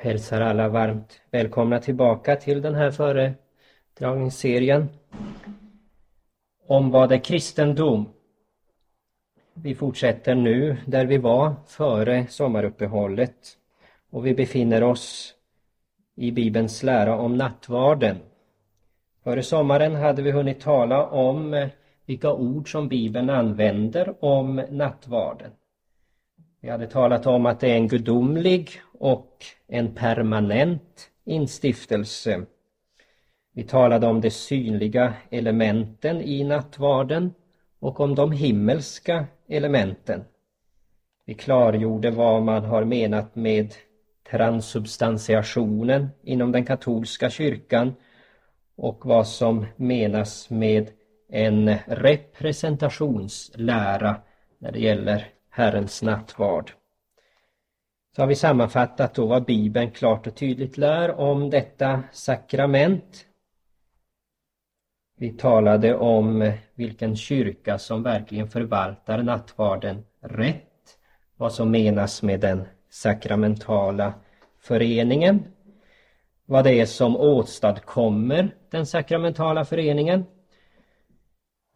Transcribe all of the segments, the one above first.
hälsar alla varmt välkomna tillbaka till den här föredragningsserien om vad är kristendom. Vi fortsätter nu där vi var före sommaruppehållet och vi befinner oss i Bibelns lära om nattvarden. Före sommaren hade vi hunnit tala om vilka ord som Bibeln använder om nattvarden. Vi hade talat om att det är en gudomlig och en permanent instiftelse. Vi talade om de synliga elementen i nattvarden och om de himmelska elementen. Vi klargjorde vad man har menat med transubstantiationen inom den katolska kyrkan och vad som menas med en representationslära när det gäller Herrens nattvard. Så har vi sammanfattat då vad Bibeln klart och tydligt lär om detta sakrament. Vi talade om vilken kyrka som verkligen förvaltar nattvarden rätt, vad som menas med den sakramentala föreningen, vad det är som åstadkommer den sakramentala föreningen.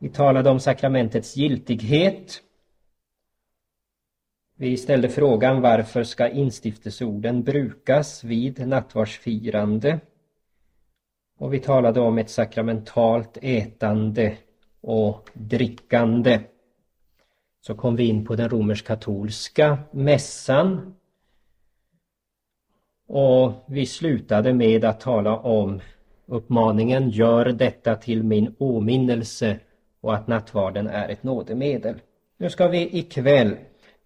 Vi talade om sakramentets giltighet, vi ställde frågan varför ska instiftelseorden brukas vid nattvardsfirande? Och vi talade om ett sakramentalt ätande och drickande. Så kom vi in på den romersk-katolska mässan. Och vi slutade med att tala om uppmaningen Gör detta till min åminnelse och att nattvarden är ett nådemedel. Nu ska vi ikväll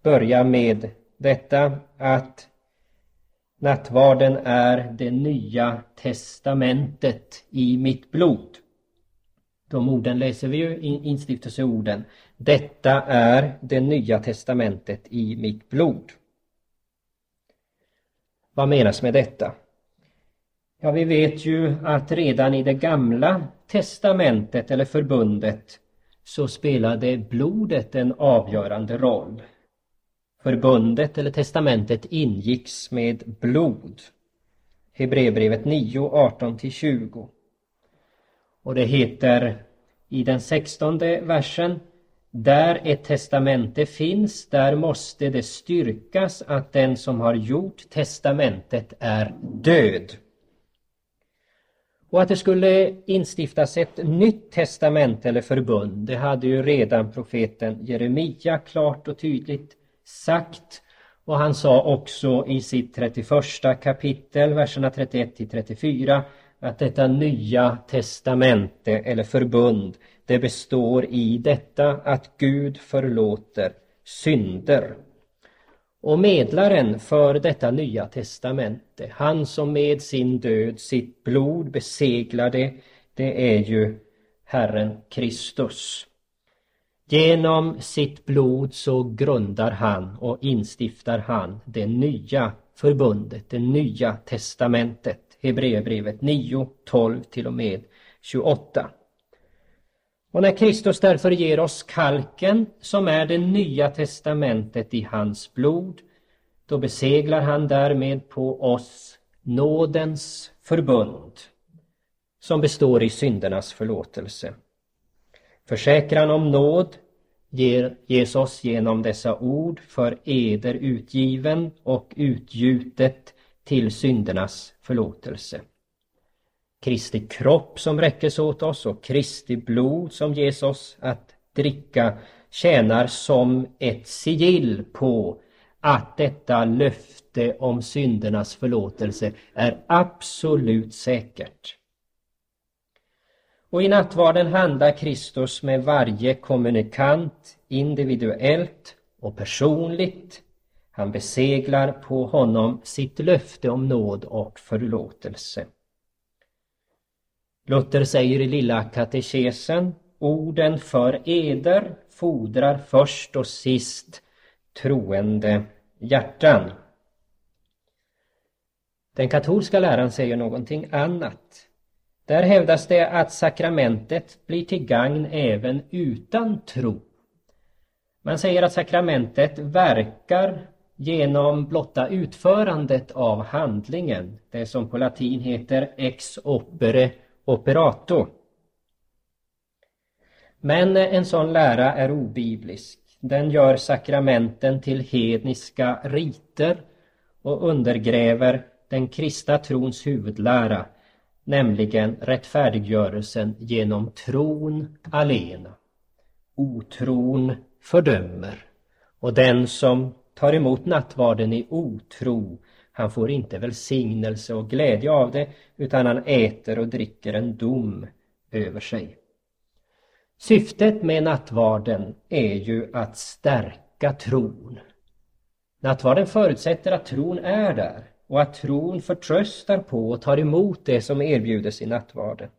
börja med detta att nattvarden är det nya testamentet i mitt blod. De orden läser vi ju i instiftelseorden. Detta är det nya testamentet i mitt blod. Vad menas med detta? Ja, vi vet ju att redan i det gamla testamentet eller förbundet så spelade blodet en avgörande roll. Förbundet eller testamentet ingicks med blod. Hebreerbrevet 9, 18-20. Och det heter i den sextonde versen där ett testamente finns, där måste det styrkas att den som har gjort testamentet är död. Och att det skulle instiftas ett nytt testamente eller förbund, det hade ju redan profeten Jeremia klart och tydligt sagt. Och han sa också i sitt 31 kapitel, verserna 31 till 34, att detta nya testamente eller förbund, det består i detta att Gud förlåter synder. Och medlaren för detta nya testamente, han som med sin död, sitt blod beseglade, det är ju Herren Kristus. Genom sitt blod så grundar han och instiftar han det nya förbundet, det nya testamentet. Hebreerbrevet 9, 12 till och med 28. Och när Kristus därför ger oss kalken som är det nya testamentet i hans blod, då beseglar han därmed på oss nådens förbund som består i syndernas förlåtelse. Försäkran om nåd ger, ges oss genom dessa ord för eder utgiven och utgjutet till syndernas förlåtelse. Kristi kropp som räckes åt oss och Kristi blod som ges oss att dricka tjänar som ett sigill på att detta löfte om syndernas förlåtelse är absolut säkert. Och i nattvarden handlar Kristus med varje kommunikant individuellt och personligt. Han beseglar på honom sitt löfte om nåd och förlåtelse. Luther säger i Lilla katekesen Orden för eder fordrar först och sist troende hjärtan. Den katolska läran säger någonting annat. Där hävdas det att sakramentet blir till gagn även utan tro. Man säger att sakramentet verkar genom blotta utförandet av handlingen, det som på latin heter ex opere operato. Men en sån lära är obiblisk. Den gör sakramenten till hedniska riter och undergräver den kristna trons huvudlära, nämligen rättfärdiggörelsen genom tron alena. Otron fördömer och den som tar emot nattvarden i otro, han får inte välsignelse och glädje av det utan han äter och dricker en dom över sig. Syftet med nattvarden är ju att stärka tron. Nattvarden förutsätter att tron är där och att tron förtröstar på och tar emot det som erbjudes i nattvarden.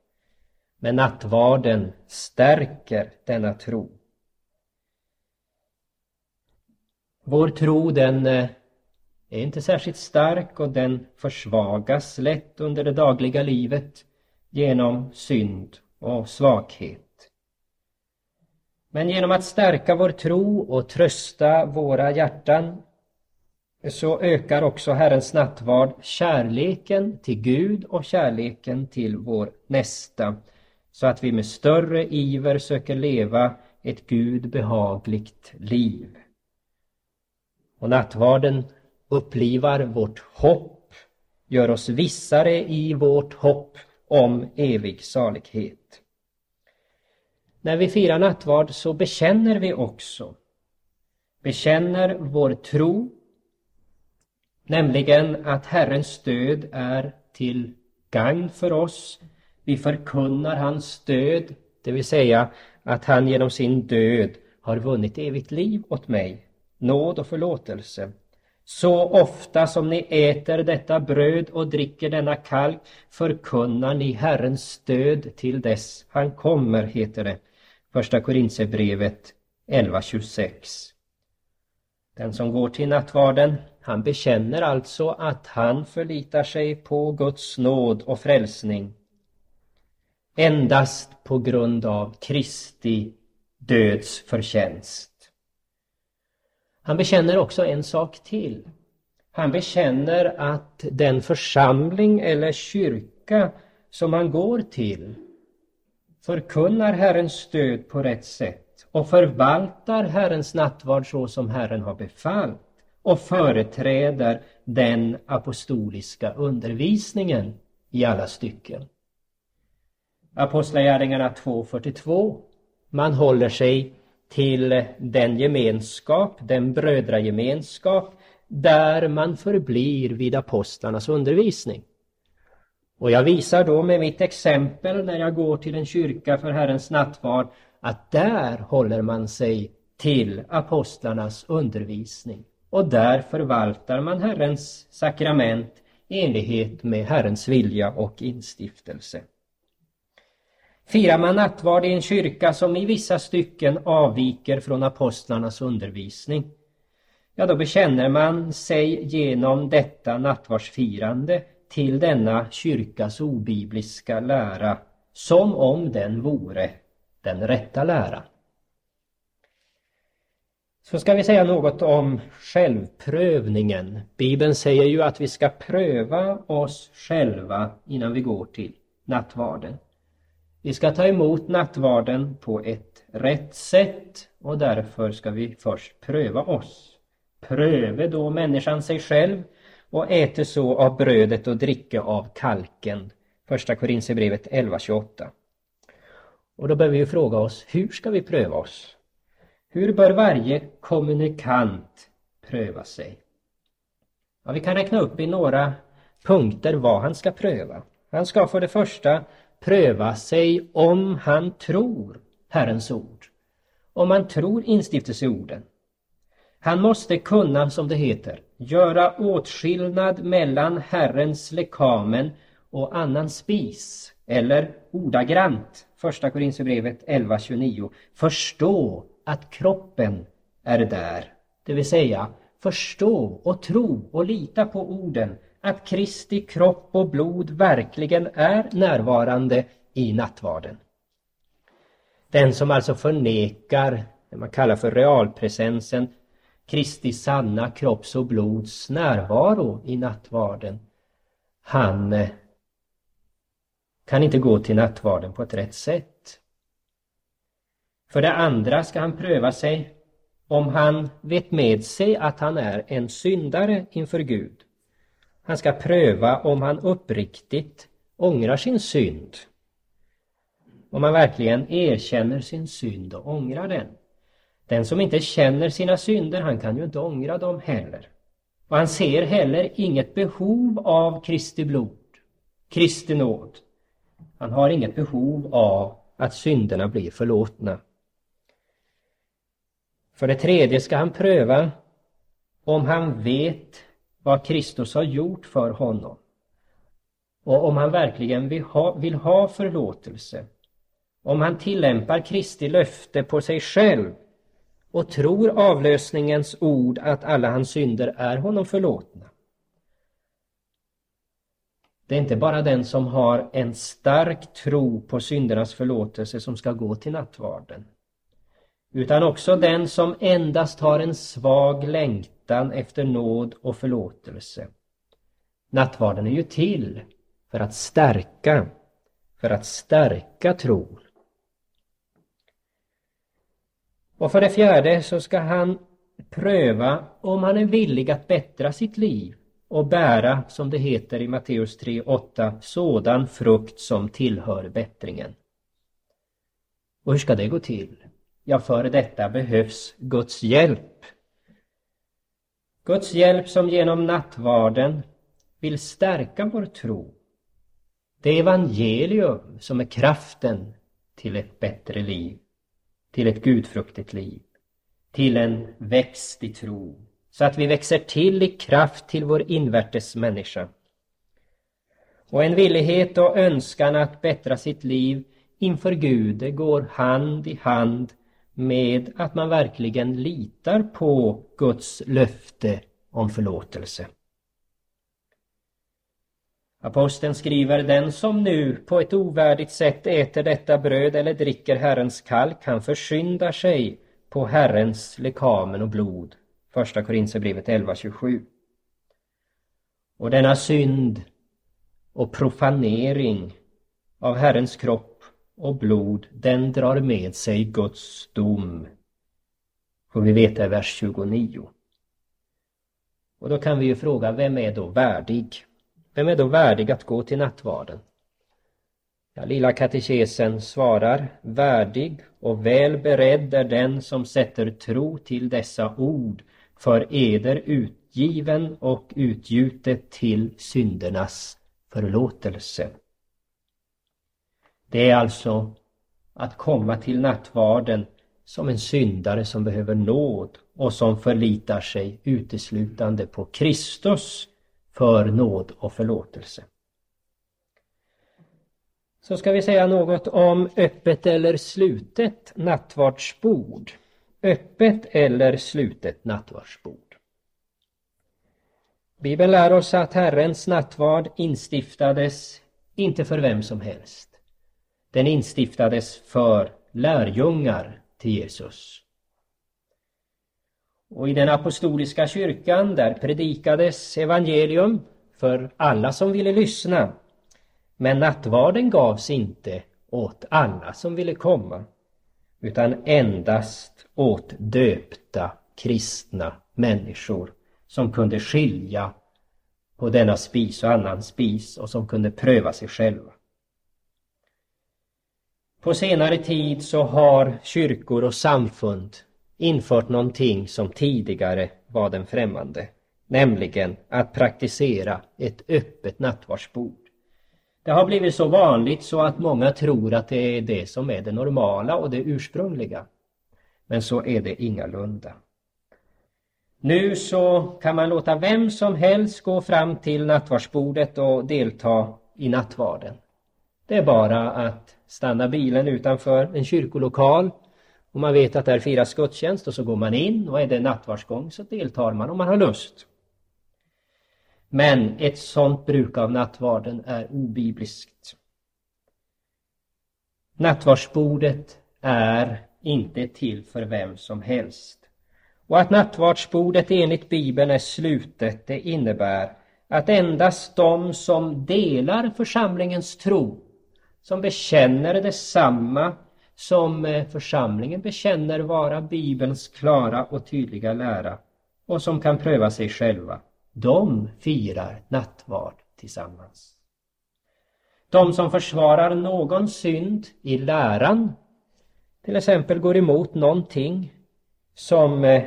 Men nattvarden stärker denna tro. Vår tro den eh, är inte särskilt stark och den försvagas lätt under det dagliga livet genom synd och svaghet. Men genom att stärka vår tro och trösta våra hjärtan så ökar också Herrens nattvard kärleken till Gud och kärleken till vår nästa så att vi med större iver söker leva ett Gud behagligt liv. Och nattvarden upplivar vårt hopp, gör oss vissare i vårt hopp om evig salighet. När vi firar nattvard så bekänner vi också, bekänner vår tro, nämligen att Herrens stöd är till gagn för oss. Vi förkunnar hans stöd, det vill säga att han genom sin död har vunnit evigt liv åt mig, nåd och förlåtelse. Så ofta som ni äter detta bröd och dricker denna kalk förkunnar ni Herrens stöd till dess han kommer, heter det Första Korintierbrevet 11.26. Den som går till nattvarden, han bekänner alltså att han förlitar sig på Guds nåd och frälsning endast på grund av Kristi döds förtjänst. Han bekänner också en sak till. Han bekänner att den församling eller kyrka som han går till förkunnar Herrens stöd på rätt sätt och förvaltar Herrens nattvard så som Herren har befallt och företräder den apostoliska undervisningen i alla stycken. Apostlagärningarna 2.42 Man håller sig till den gemenskap, den brödragemenskap där man förblir vid apostlarnas undervisning. Och jag visar då med mitt exempel när jag går till en kyrka för Herrens nattvard att där håller man sig till apostlarnas undervisning och där förvaltar man Herrens sakrament i enlighet med Herrens vilja och instiftelse. Firar man nattvard i en kyrka som i vissa stycken avviker från apostlarnas undervisning, ja då bekänner man sig genom detta nattvardsfirande till denna kyrkas obibliska lära som om den vore den rätta läran. Så ska vi säga något om självprövningen. Bibeln säger ju att vi ska pröva oss själva innan vi går till nattvarden. Vi ska ta emot nattvarden på ett rätt sätt och därför ska vi först pröva oss. Pröve då människan sig själv och äter så av brödet och dricka av kalken. Första Korinthierbrevet 11.28. Och då behöver vi fråga oss, hur ska vi pröva oss? Hur bör varje kommunikant pröva sig? Ja, vi kan räkna upp i några punkter vad han ska pröva. Han ska för det första pröva sig om han tror Herrens ord. Om han tror instiftelseorden. Han måste kunna, som det heter, göra åtskillnad mellan Herrens lekamen och annan spis. Eller ordagrant, första Korinthierbrevet 11.29, förstå att kroppen är där. Det vill säga förstå och tro och lita på orden att Kristi kropp och blod verkligen är närvarande i nattvarden. Den som alltså förnekar det man kallar för realpresensen Kristi sanna kropps och blods närvaro i nattvarden. Han eh, kan inte gå till nattvarden på ett rätt sätt. För det andra ska han pröva sig om han vet med sig att han är en syndare inför Gud. Han ska pröva om han uppriktigt ångrar sin synd. Om han verkligen erkänner sin synd och ångrar den. Den som inte känner sina synder, han kan ju inte ångra dem heller. Och han ser heller inget behov av Kristi blod, Kristi nåd. Han har inget behov av att synderna blir förlåtna. För det tredje ska han pröva om han vet vad Kristus har gjort för honom. Och om han verkligen vill ha, vill ha förlåtelse. Om han tillämpar Kristi löfte på sig själv och tror avlösningens ord att alla hans synder är honom förlåtna. Det är inte bara den som har en stark tro på syndernas förlåtelse som ska gå till nattvarden. Utan också den som endast har en svag längtan efter nåd och förlåtelse. Nattvarden är ju till för att stärka, för att stärka tron. Och för det fjärde så ska han pröva om han är villig att bättra sitt liv och bära, som det heter i Matteus 3.8, sådan frukt som tillhör bättringen. Och hur ska det gå till? Ja, för detta behövs Guds hjälp. Guds hjälp som genom nattvarden vill stärka vår tro. Det evangelium som är kraften till ett bättre liv, till ett gudfruktigt liv, till en växt i tro, så att vi växer till i kraft till vår invärtes människa. Och en villighet och önskan att bättra sitt liv inför Gud, det går hand i hand med att man verkligen litar på Guds löfte om förlåtelse. Aposteln skriver, den som nu på ett ovärdigt sätt äter detta bröd eller dricker Herrens kalk, han försyndar sig på Herrens lekamen och blod. Första Korinthierbrevet 11.27. Och denna synd och profanering av Herrens kropp och blod, den drar med sig Guds dom. Får vi veta i vers 29. Och då kan vi ju fråga, vem är då värdig? Vem är då värdig att gå till nattvarden? Ja, lilla katekesen svarar, värdig och väl beredd är den som sätter tro till dessa ord för eder utgiven och utgjutet till syndernas förlåtelse. Det är alltså att komma till nattvarden som en syndare som behöver nåd och som förlitar sig uteslutande på Kristus för nåd och förlåtelse. Så ska vi säga något om öppet eller slutet nattvardsbord. Öppet eller slutet nattvardsbord. Bibeln lär oss att Herrens nattvard instiftades inte för vem som helst. Den instiftades för lärjungar till Jesus. Och i den apostoliska kyrkan där predikades evangelium för alla som ville lyssna. Men nattvarden gavs inte åt alla som ville komma utan endast åt döpta kristna människor som kunde skilja på denna spis och annan spis och som kunde pröva sig själva. På senare tid så har kyrkor och samfund infört någonting som tidigare var den främmande, nämligen att praktisera ett öppet nattvardsbord. Det har blivit så vanligt så att många tror att det är det som är det normala och det ursprungliga. Men så är det ingalunda. Nu så kan man låta vem som helst gå fram till nattvardsbordet och delta i nattvarden. Det är bara att stanna bilen utanför en kyrkolokal och man vet att där firas gudstjänst och så går man in och är det nattvardsgång så deltar man om man har lust. Men ett sådant bruk av nattvarden är obibliskt. Nattvardsbordet är inte till för vem som helst. Och att nattvardsbordet enligt Bibeln är slutet, det innebär att endast de som delar församlingens tro, som bekänner detsamma som eh, församlingen bekänner vara Bibelns klara och tydliga lära och som kan pröva sig själva, de firar nattvard tillsammans. De som försvarar någon synd i läran, till exempel går emot någonting som eh,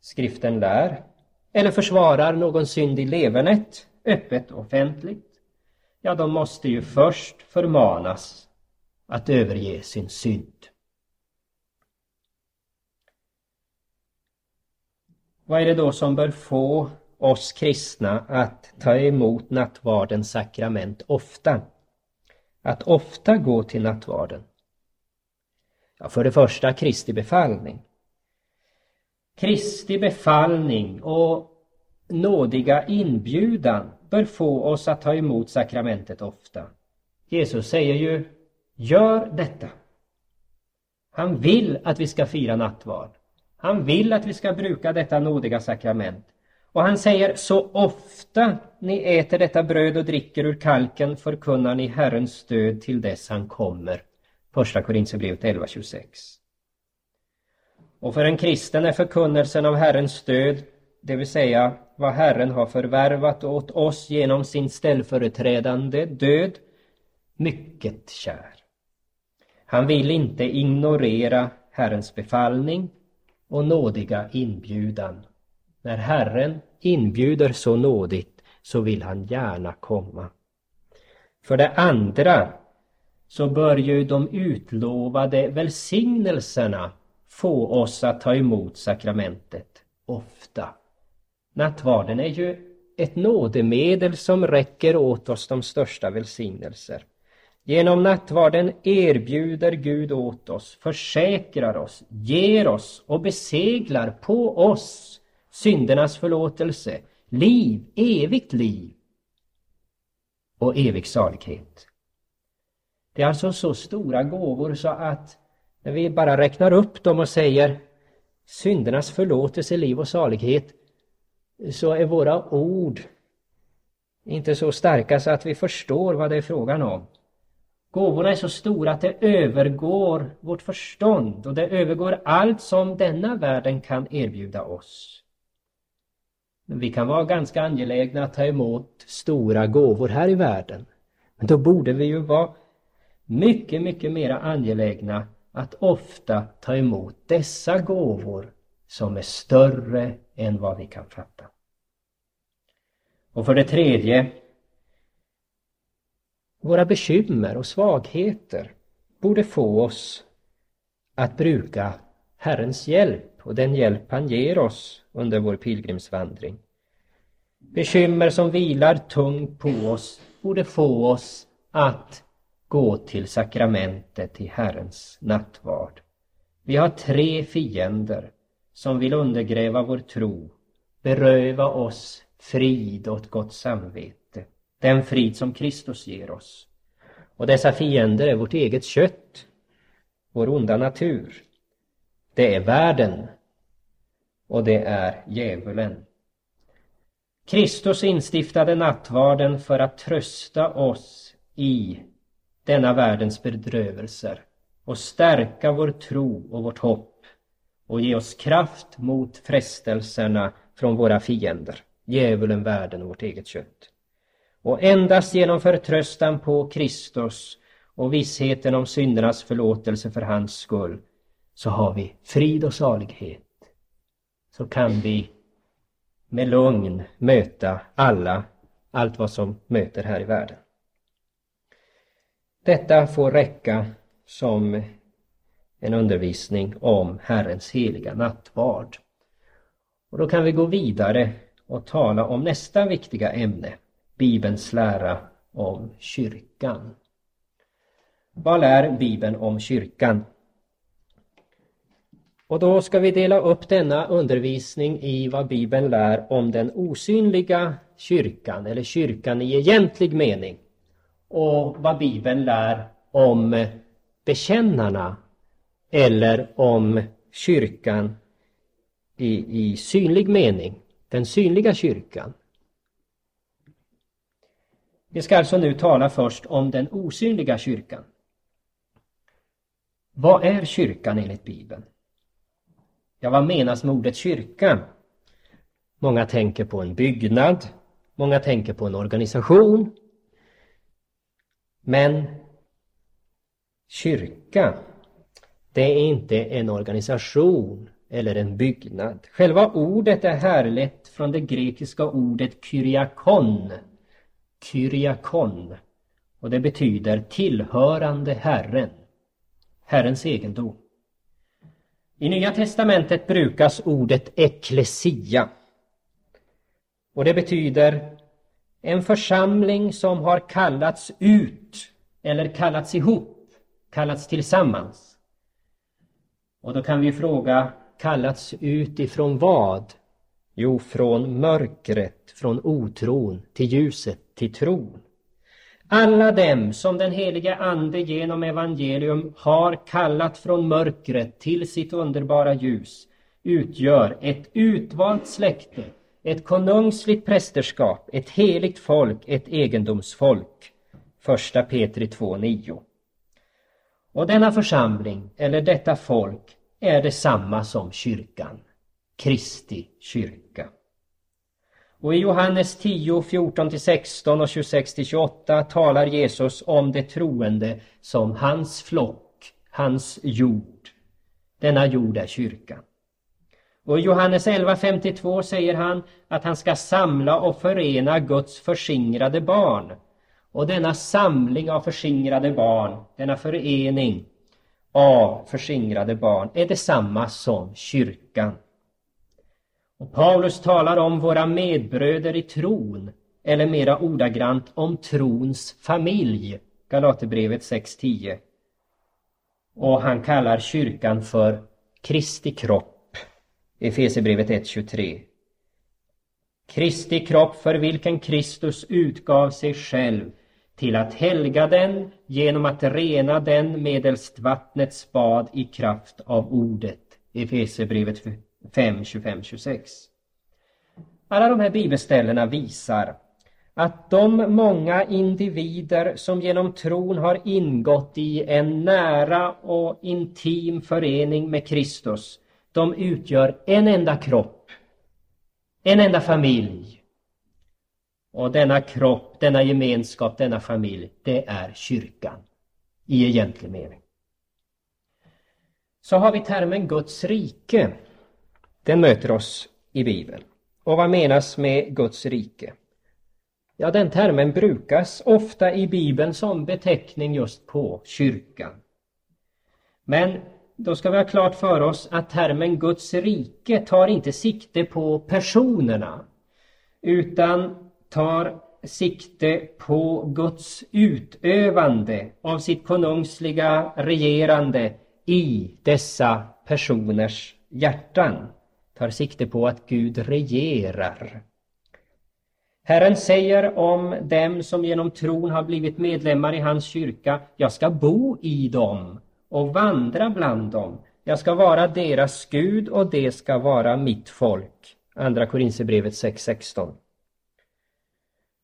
skriften lär, eller försvarar någon synd i levernet, öppet och offentligt, ja, de måste ju först förmanas att överge sin synd. Vad är det då som bör få oss kristna att ta emot nattvardens sakrament ofta? Att ofta gå till nattvarden? Ja, för det första Kristi befallning. Kristi befallning och nådiga inbjudan bör få oss att ta emot sakramentet ofta. Jesus säger ju Gör detta. Han vill att vi ska fira nattvard. Han vill att vi ska bruka detta nådiga sakrament. Och han säger så ofta ni äter detta bröd och dricker ur kalken förkunnar ni Herrens stöd till dess han kommer. Första Korinthierbrevet 11.26. Och för en kristen är förkunnelsen av Herrens stöd, det vill säga vad Herren har förvärvat åt oss genom sin ställföreträdande död, mycket kär. Han vill inte ignorera Herrens befallning och nådiga inbjudan. När Herren inbjuder så nådigt så vill han gärna komma. För det andra så bör ju de utlovade välsignelserna få oss att ta emot sakramentet ofta. Nattvarden är ju ett nådemedel som räcker åt oss de största välsignelser. Genom nattvarden erbjuder Gud åt oss, försäkrar oss, ger oss och beseglar på oss syndernas förlåtelse, liv, evigt liv och evig salighet. Det är alltså så stora gåvor så att när vi bara räknar upp dem och säger syndernas förlåtelse, liv och salighet så är våra ord inte så starka så att vi förstår vad det är frågan om. Gåvorna är så stora att det övergår vårt förstånd och det övergår allt som denna världen kan erbjuda oss. Men vi kan vara ganska angelägna att ta emot stora gåvor här i världen. Men då borde vi ju vara mycket, mycket mer angelägna att ofta ta emot dessa gåvor som är större än vad vi kan fatta. Och för det tredje våra bekymmer och svagheter borde få oss att bruka Herrens hjälp och den hjälp han ger oss under vår pilgrimsvandring. Bekymmer som vilar tungt på oss borde få oss att gå till sakramentet i Herrens nattvard. Vi har tre fiender som vill undergräva vår tro, beröva oss frid och ett gott samvete den frid som Kristus ger oss. Och dessa fiender är vårt eget kött, vår onda natur. Det är världen och det är djävulen. Kristus instiftade nattvarden för att trösta oss i denna världens bedrövelser och stärka vår tro och vårt hopp och ge oss kraft mot frestelserna från våra fiender, djävulen, världen och vårt eget kött. Och endast genom förtröstan på Kristus och vissheten om syndernas förlåtelse för hans skull så har vi frid och salighet. Så kan vi med lugn möta alla, allt vad som möter här i världen. Detta får räcka som en undervisning om Herrens heliga nattvard. Och då kan vi gå vidare och tala om nästa viktiga ämne, Bibelns lära om kyrkan. Vad lär Bibeln om kyrkan? Och då ska vi dela upp denna undervisning i vad Bibeln lär om den osynliga kyrkan, eller kyrkan i egentlig mening. Och vad Bibeln lär om bekännarna, eller om kyrkan i, i synlig mening, den synliga kyrkan. Vi ska alltså nu tala först om den osynliga kyrkan. Vad är kyrkan enligt Bibeln? Ja, vad menas med ordet kyrka? Många tänker på en byggnad, många tänker på en organisation. Men kyrka, det är inte en organisation eller en byggnad. Själva ordet är härlett från det grekiska ordet kyriakon. Kyriakon. Och det betyder tillhörande Herren. Herrens egendom. I Nya testamentet brukas ordet eklesia. Och det betyder en församling som har kallats ut eller kallats ihop, kallats tillsammans. Och då kan vi fråga, kallats ut ifrån vad? Jo, från mörkret, från otron till ljuset, till tron. Alla dem som den helige Ande genom evangelium har kallat från mörkret till sitt underbara ljus utgör ett utvalt släkte, ett konungsligt prästerskap, ett heligt folk, ett egendomsfolk. Första Petri 2.9. Och denna församling, eller detta folk, är detsamma som kyrkan, Kristi kyrka. Och i Johannes 10, 14-16 och 26-28 talar Jesus om det troende som hans flock, hans jord. Denna jord är kyrkan. Och i Johannes 11.52 säger han att han ska samla och förena Guds förskingrade barn. Och denna samling av förskingrade barn, denna förening av förskingrade barn är detsamma som kyrkan. Och Paulus talar om våra medbröder i tron, eller mera ordagrant om trons familj, Galaterbrevet 6.10. Och han kallar kyrkan för Kristi kropp, Efesierbrevet 1.23. Kristi kropp för vilken Kristus utgav sig själv till att helga den genom att rena den medelst vattnets bad i kraft av ordet. Efesierbrevet 5, 25, 26. Alla de här bibelställena visar att de många individer som genom tron har ingått i en nära och intim förening med Kristus, de utgör en enda kropp, en enda familj. Och denna kropp, denna gemenskap, denna familj, det är kyrkan i egentlig mening. Så har vi termen Guds rike. Den möter oss i Bibeln. Och vad menas med Guds rike? Ja, den termen brukas ofta i Bibeln som beteckning just på kyrkan. Men då ska vi ha klart för oss att termen Guds rike tar inte sikte på personerna utan tar sikte på Guds utövande av sitt konungsliga regerande i dessa personers hjärtan tar sikte på att Gud regerar. Herren säger om dem som genom tron har blivit medlemmar i hans kyrka, jag ska bo i dem och vandra bland dem. Jag ska vara deras Gud och det ska vara mitt folk. Andra Korinthierbrevet 6.16.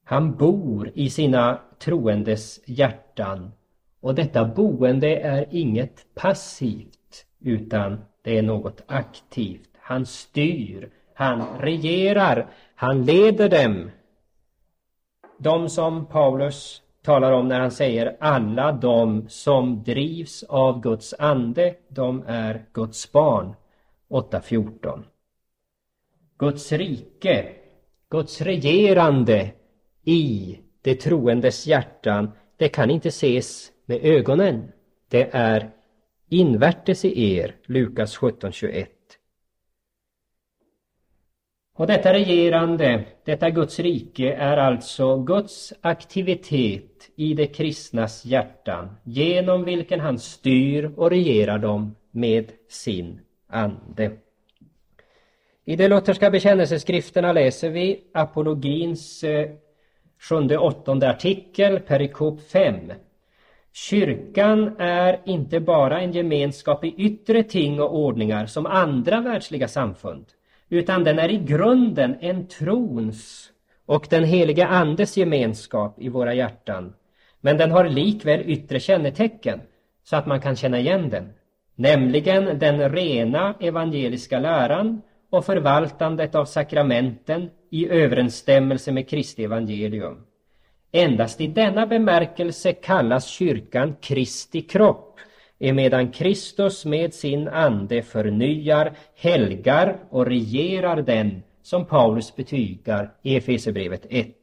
Han bor i sina troendes hjärtan och detta boende är inget passivt utan det är något aktivt. Han styr, han regerar, han leder dem. De som Paulus talar om när han säger alla de som drivs av Guds ande, de är Guds barn. 8.14. Guds rike, Guds regerande i det troendes hjärtan, det kan inte ses med ögonen. Det är invärtes i er, Lukas 17.21. Och detta regerande, detta Guds rike, är alltså Guds aktivitet i de kristnas hjärtan, genom vilken han styr och regerar dem med sin ande. I de lutherska bekännelseskrifterna läser vi apologins eh, sjunde åttonde artikel, perikop 5. Kyrkan är inte bara en gemenskap i yttre ting och ordningar som andra världsliga samfund utan den är i grunden en trons och den helige Andes gemenskap i våra hjärtan. Men den har likväl yttre kännetecken så att man kan känna igen den, nämligen den rena evangeliska läran och förvaltandet av sakramenten i överensstämmelse med Kristi evangelium. Endast i denna bemärkelse kallas kyrkan Kristi kropp, emedan Kristus med sin ande förnyar, helgar och regerar den, som Paulus betygar i Efesierbrevet 1.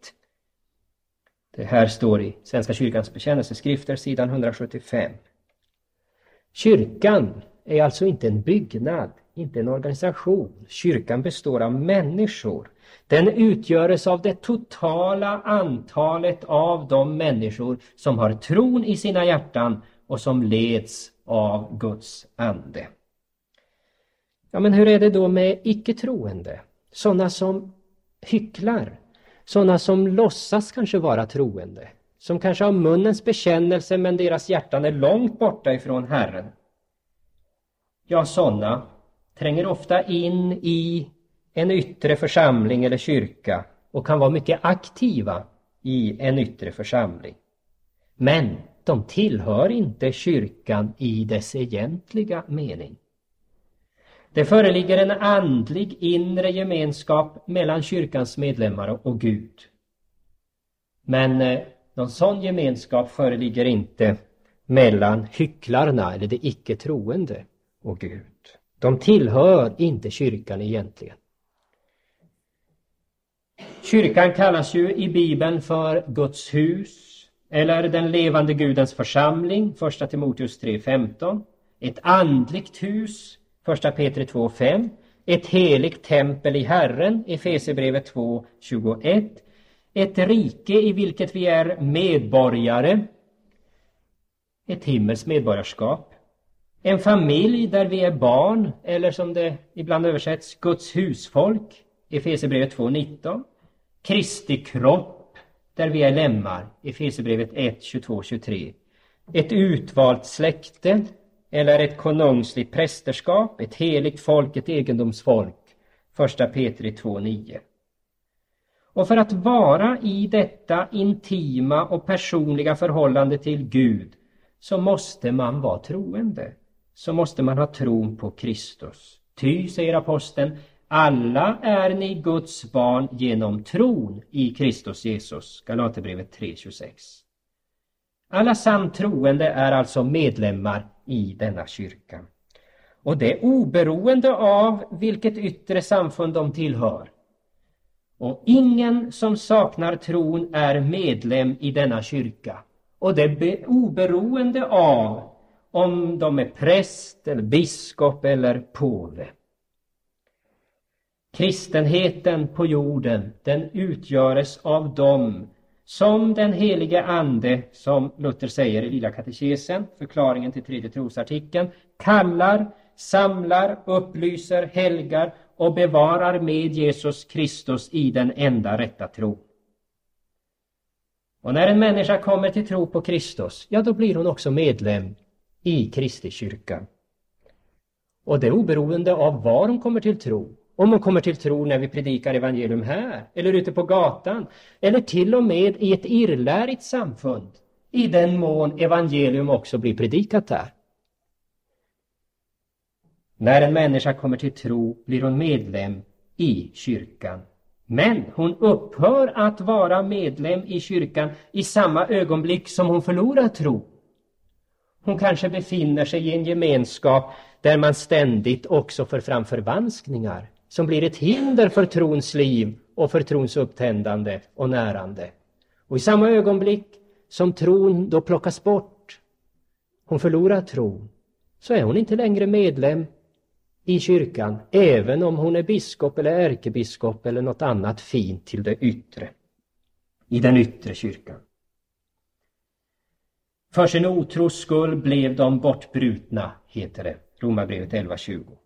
Det här står i Svenska kyrkans bekännelseskrifter, sidan 175. Kyrkan är alltså inte en byggnad, inte en organisation. Kyrkan består av människor. Den utgöres av det totala antalet av de människor som har tron i sina hjärtan och som leds av Guds ande. Ja, men hur är det då med icke-troende? Sådana som hycklar, sådana som låtsas kanske vara troende, som kanske har munnens bekännelse men deras hjärtan är långt borta ifrån Herren. Ja, sådana tränger ofta in i en yttre församling eller kyrka och kan vara mycket aktiva i en yttre församling. Men de tillhör inte kyrkan i dess egentliga mening. Det föreligger en andlig inre gemenskap mellan kyrkans medlemmar och Gud. Men eh, någon sån gemenskap föreligger inte mellan hycklarna eller de icke troende och Gud. De tillhör inte kyrkan egentligen. Kyrkan kallas ju i Bibeln för Guds hus eller den levande Gudens församling, första Timoteus 3.15. Ett andligt hus, första Petri 2.5. Ett heligt tempel i Herren, Efesierbrevet 2.21. Ett rike i vilket vi är medborgare, ett himmelskt medborgarskap. En familj där vi är barn, eller som det ibland översätts, Guds husfolk, Efesierbrevet 2.19. Kristi kropp, där vi är lemmar, Efesierbrevet 1, 22, 23. Ett utvalt släkte, eller ett konungsligt prästerskap, ett heligt folk, ett egendomsfolk, 1 Petri 2, 9. Och för att vara i detta intima och personliga förhållande till Gud så måste man vara troende. Så måste man ha tron på Kristus. Ty, säger aposteln, alla är ni Guds barn genom tron i Kristus Jesus. Galaterbrevet 3.26. Alla sant troende är alltså medlemmar i denna kyrka. Och det oberoende av vilket yttre samfund de tillhör. Och ingen som saknar tron är medlem i denna kyrka. Och det är oberoende av om de är präst eller biskop eller påve. Kristenheten på jorden, den utgöres av dem som den helige Ande, som Luther säger i Lilla katekesen, förklaringen till tredje trosartikeln, kallar, samlar, upplyser, helgar och bevarar med Jesus Kristus i den enda rätta tro. Och när en människa kommer till tro på Kristus, ja då blir hon också medlem i Kristi kyrka. Och det är oberoende av var hon kommer till tro. Om hon kommer till tro när vi predikar evangelium här, eller ute på gatan, eller till och med i ett irrlärigt samfund, i den mån evangelium också blir predikat där. När en människa kommer till tro blir hon medlem i kyrkan. Men hon upphör att vara medlem i kyrkan i samma ögonblick som hon förlorar tro. Hon kanske befinner sig i en gemenskap där man ständigt också för fram förvanskningar som blir ett hinder för trons liv och för trons upptändande och närande. Och i samma ögonblick som tron då plockas bort, hon förlorar tron, så är hon inte längre medlem i kyrkan, även om hon är biskop eller ärkebiskop eller något annat fint till det yttre, i den yttre kyrkan. För sin otros skull blev de bortbrutna, heter det, Romarbrevet 11.20.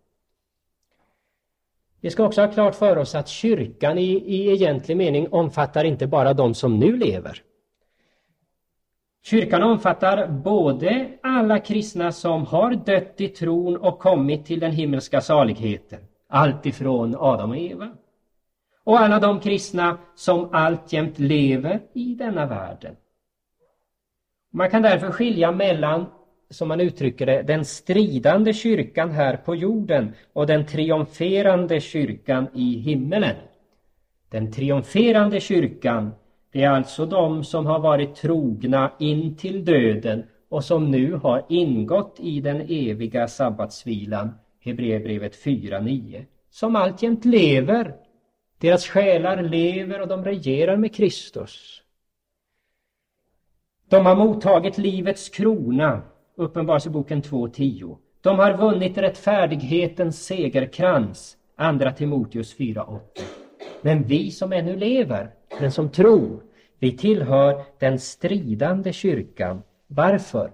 Vi ska också ha klart för oss att kyrkan i, i egentlig mening omfattar inte bara de som nu lever. Kyrkan omfattar både alla kristna som har dött i tron och kommit till den himmelska saligheten. alltifrån Adam och Eva. Och alla de kristna som alltjämt lever i denna världen. Man kan därför skilja mellan, som man uttrycker det, den stridande kyrkan här på jorden och den triumferande kyrkan i himmelen. Den triumferande kyrkan, det är alltså de som har varit trogna in till döden och som nu har ingått i den eviga sabbatsvilan, Hebreerbrevet 4.9, som alltjämt lever. Deras själar lever och de regerar med Kristus. De har mottagit livets krona, Uppenbarelseboken 2.10. De har vunnit rättfärdighetens segerkrans, Andra Timoteus 4.8. Men vi som ännu lever, den som tror, vi tillhör den stridande kyrkan. Varför?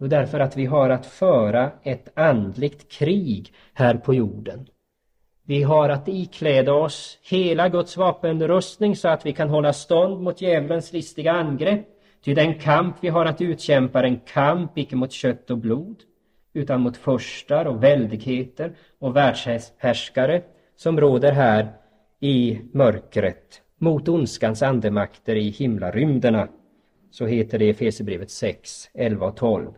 Jo, därför att vi har att föra ett andligt krig här på jorden. Vi har att ikläda oss hela Guds vapenrustning så att vi kan hålla stånd mot djävulens listiga angrepp. Ty den kamp vi har att utkämpa är en kamp icke mot kött och blod, utan mot förstar och väldigheter och världshärskare som råder här i mörkret, mot ondskans andemakter i himlarymderna. Så heter det i Efesierbrevet 6, 11 och 12.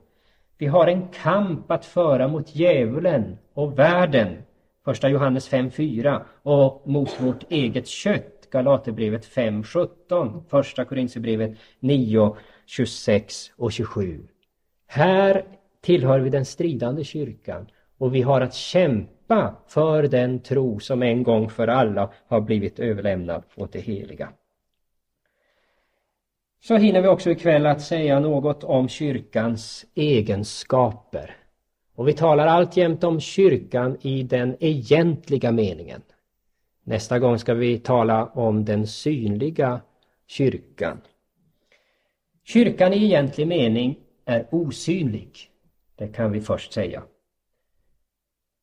Vi har en kamp att föra mot djävulen och världen, första Johannes 5, 4, och mot vårt eget kött, Galaterbrevet 5.17, första Korintierbrevet 9, 26 och 27. Här tillhör vi den stridande kyrkan och vi har att kämpa för den tro som en gång för alla har blivit överlämnad åt det heliga. Så hinner vi också ikväll att säga något om kyrkans egenskaper. Och vi talar alltjämt om kyrkan i den egentliga meningen. Nästa gång ska vi tala om den synliga kyrkan. Kyrkan i egentlig mening är osynlig. Det kan vi först säga.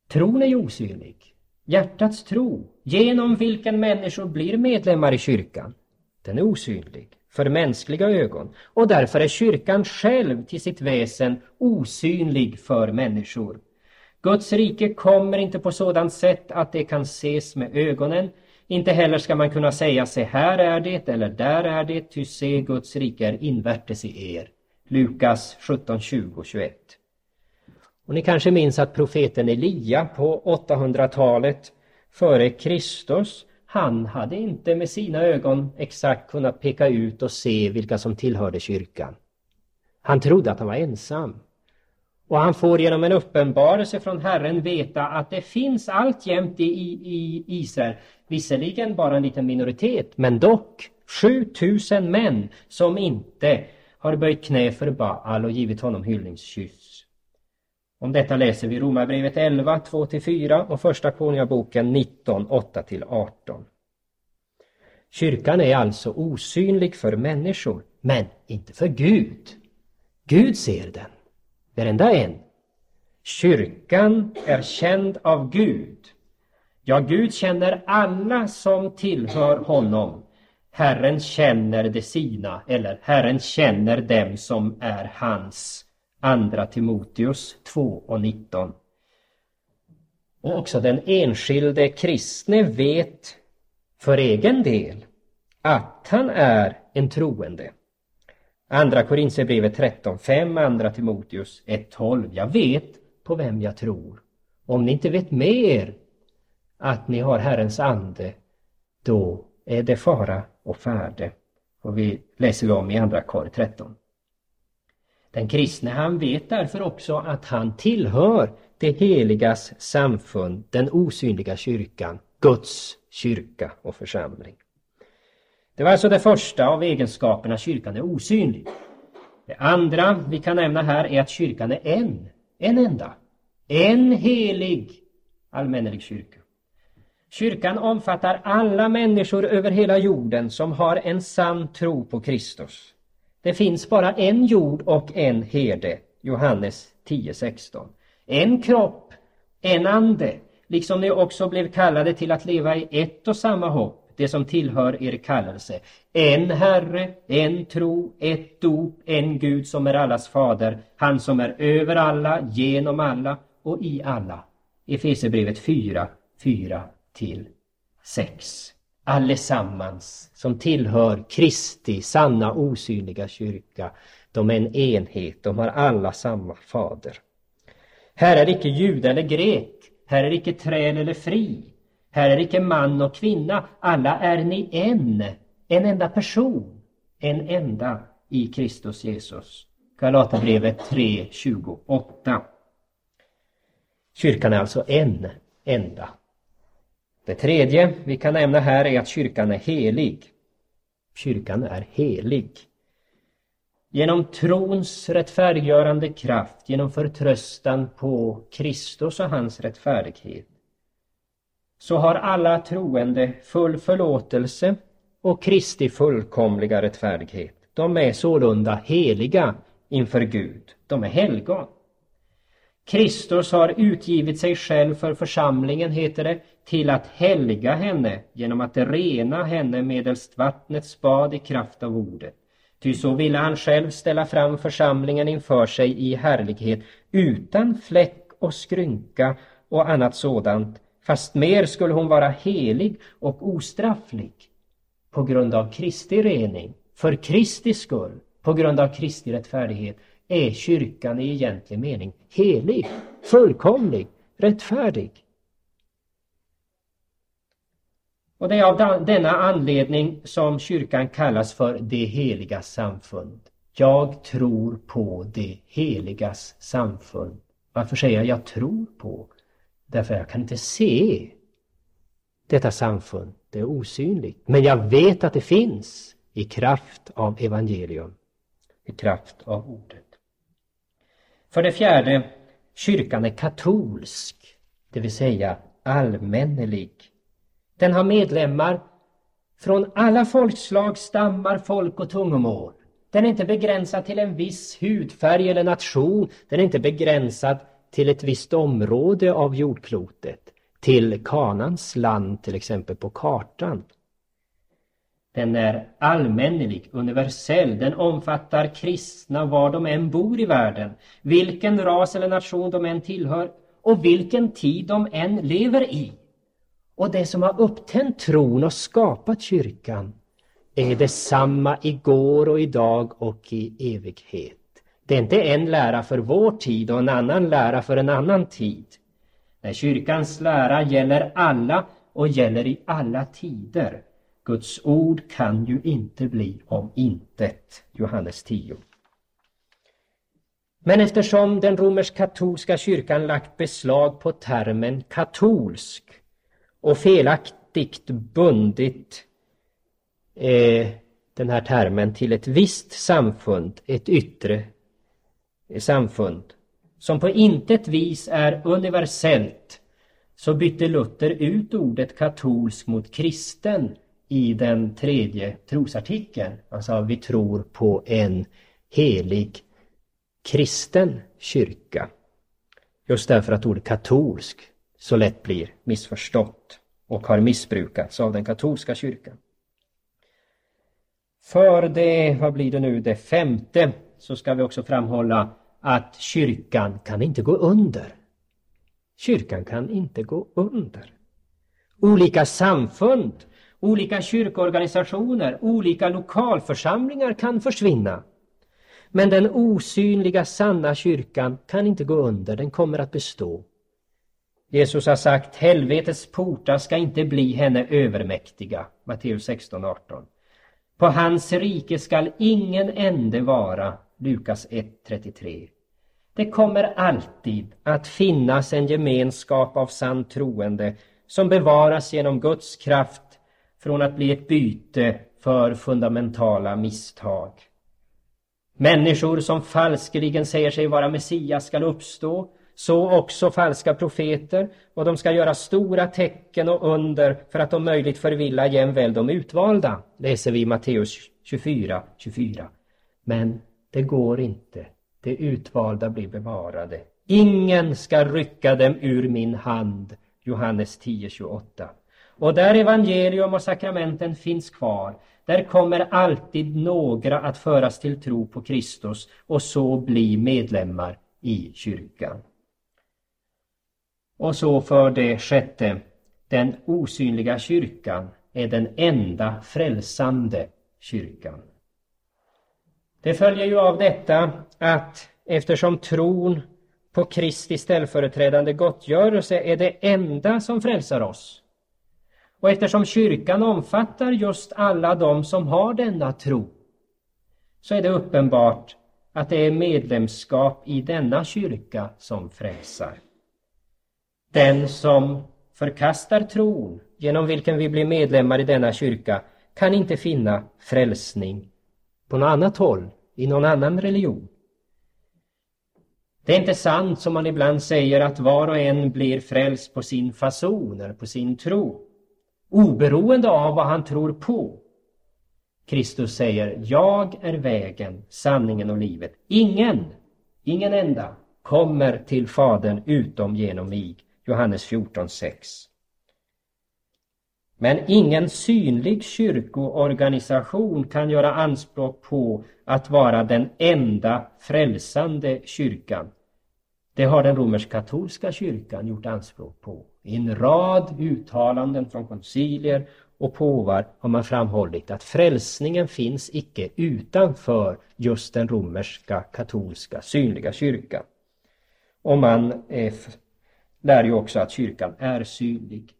Tron är osynlig. Hjärtats tro, genom vilken människor blir medlemmar i kyrkan, den är osynlig för mänskliga ögon och därför är kyrkan själv till sitt väsen osynlig för människor. Guds rike kommer inte på sådant sätt att det kan ses med ögonen. Inte heller ska man kunna säga se här är det eller där är det, ty se Guds rike är invärtes i er. Lukas 17, 20, 21. Och ni kanske minns att profeten Elia på 800-talet före Kristus han hade inte med sina ögon exakt kunnat peka ut och se vilka som tillhörde kyrkan. Han trodde att han var ensam. Och han får genom en uppenbarelse från Herren veta att det finns alltjämt i, i Israel, visserligen bara en liten minoritet, men dock 7000 män som inte har böjt knä för Baal och givit honom hyllningskyss. Om detta läser vi Romarbrevet 11, 2-4 och Första Konungaboken 19, 8-18. Kyrkan är alltså osynlig för människor, men inte för Gud. Gud ser den, varenda en. Kyrkan är känd av Gud. Ja, Gud känner alla som tillhör honom. Herren känner de sina, eller Herren känner dem som är hans. Andra Timoteus 2 och 19. Och också den enskilde kristne vet för egen del att han är en troende. Andra Korinthierbrevet 13.5, andra Timoteus 1.12. Jag vet på vem jag tror. Om ni inte vet mer att ni har Herrens ande, då är det fara och färde. Och vi läser om i andra Kor 13. Den kristne han vet därför också att han tillhör det heligas samfund, den osynliga kyrkan, Guds kyrka och församling. Det var alltså det första av egenskaperna kyrkan är osynlig. Det andra vi kan nämna här är att kyrkan är en, en enda. En helig allmännelig kyrka. Kyrkan omfattar alla människor över hela jorden som har en sann tro på Kristus. Det finns bara en jord och en herde, Johannes 10.16. En kropp, en ande, liksom ni också blev kallade till att leva i ett och samma hopp, det som tillhör er kallelse. En Herre, en tro, ett dop, en Gud som är allas fader, han som är över alla, genom alla och i alla. Efesierbrevet 4, 4 till 6. Allesammans som tillhör Kristi sanna osynliga kyrka. De är en enhet, de har alla samma fader. Här är icke jude eller grek, här är icke träl eller fri. Här är icke man och kvinna, alla är ni en, en enda person, en enda i Kristus Jesus. Galaterbrevet 3.28. Kyrkan är alltså en enda. Det tredje vi kan nämna här är att kyrkan är helig. Kyrkan är helig. Genom trons rättfärdiggörande kraft, genom förtröstan på Kristus och hans rättfärdighet, så har alla troende full förlåtelse och Kristi fullkomliga rättfärdighet. De är sålunda heliga inför Gud. De är helgon. Kristus har utgivit sig själv för församlingen, heter det, till att helga henne genom att rena henne medelst vattnets bad i kraft av ordet. Ty så ville han själv ställa fram församlingen inför sig i härlighet utan fläck och skrynka och annat sådant, fast mer skulle hon vara helig och ostrafflig på grund av Kristi rening, för Kristi skull, på grund av Kristi rättfärdighet, är kyrkan i egentlig mening helig, fullkomlig, rättfärdig. Och det är av denna anledning som kyrkan kallas för det heliga samfund. Jag tror på det heligas samfund. Varför säger jag jag tror på? Därför jag kan inte se detta samfund. Det är osynligt. Men jag vet att det finns i kraft av evangelium. I kraft av ordet. För det fjärde, kyrkan är katolsk, det vill säga allmännelig. Den har medlemmar från alla folkslag, stammar, folk och tungomål. Den är inte begränsad till en viss hudfärg eller nation. Den är inte begränsad till ett visst område av jordklotet. Till Kanans land till exempel på kartan. Den är allmännelig, universell. Den omfattar kristna var de än bor i världen, vilken ras eller nation de än tillhör och vilken tid de än lever i. Och det som har upptänt tron och skapat kyrkan är detsamma igår och idag och i evighet. Det är inte en lära för vår tid och en annan lära för en annan tid. Nej, kyrkans lära gäller alla och gäller i alla tider. Guds ord kan ju inte bli om intet. Johannes 10. Men eftersom den romersk-katolska kyrkan lagt beslag på termen katolsk och felaktigt bundit eh, den här termen till ett visst samfund, ett yttre samfund, som på intet vis är universellt, så bytte Luther ut ordet katolsk mot kristen i den tredje trosartikeln. Han sa vi tror på en helig kristen kyrka. Just därför att ordet katolsk så lätt blir missförstått och har missbrukats av den katolska kyrkan. För det, vad blir det nu, det femte så ska vi också framhålla att kyrkan kan inte gå under. Kyrkan kan inte gå under. Olika samfund Olika kyrkoorganisationer, olika lokalförsamlingar kan försvinna. Men den osynliga sanna kyrkan kan inte gå under, den kommer att bestå. Jesus har sagt helvetets portar ska inte bli henne övermäktiga. Matteus 16, 18. På hans rike skall ingen ände vara. Lukas 1, 33. Det kommer alltid att finnas en gemenskap av sant troende som bevaras genom Guds kraft från att bli ett byte för fundamentala misstag. Människor som falskeligen säger sig vara Messias skall uppstå, så också falska profeter, och de ska göra stora tecken och under för att om möjligt förvilla jämväl de utvalda, läser vi i Matteus 24, 24. Men det går inte. De utvalda blir bevarade. Ingen ska rycka dem ur min hand. Johannes 10.28. Och där evangelium och sakramenten finns kvar, där kommer alltid några att föras till tro på Kristus och så bli medlemmar i kyrkan. Och så för det sjätte, den osynliga kyrkan är den enda frälsande kyrkan. Det följer ju av detta att eftersom tron på Kristi ställföreträdande gottgörelse är det enda som frälsar oss och eftersom kyrkan omfattar just alla de som har denna tro så är det uppenbart att det är medlemskap i denna kyrka som frälsar. Den som förkastar tron genom vilken vi blir medlemmar i denna kyrka kan inte finna frälsning på något annat håll, i någon annan religion. Det är inte sant som man ibland säger att var och en blir frälst på sin fason eller på sin tro, oberoende av vad han tror på. Kristus säger, jag är vägen, sanningen och livet. Ingen, ingen enda kommer till Fadern utom genom mig. Johannes 14.6. Men ingen synlig kyrkoorganisation kan göra anspråk på att vara den enda frälsande kyrkan. Det har den romersk-katolska kyrkan gjort anspråk på. I en rad uttalanden från koncilier och påvar har man framhållit att frälsningen finns icke utanför just den romerska katolska synliga kyrkan. Och man eh, lär ju också att kyrkan är synlig.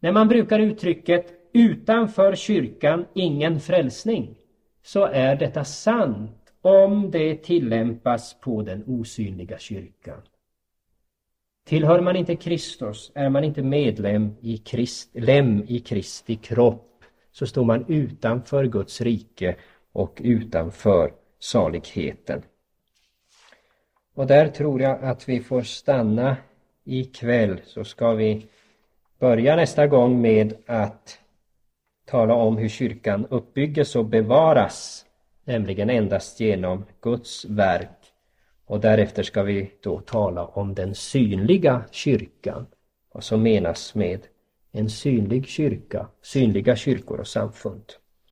När man brukar uttrycket utanför kyrkan ingen frälsning så är detta sant om det tillämpas på den osynliga kyrkan. Tillhör man inte Kristus, är man inte medlem i Krist, lem i Kristi kropp, så står man utanför Guds rike och utanför saligheten. Och där tror jag att vi får stanna ikväll, så ska vi börja nästa gång med att tala om hur kyrkan uppbygges och bevaras, nämligen endast genom Guds verk och därefter ska vi då tala om den synliga kyrkan. Vad som menas med en synlig kyrka, synliga kyrkor och samfund.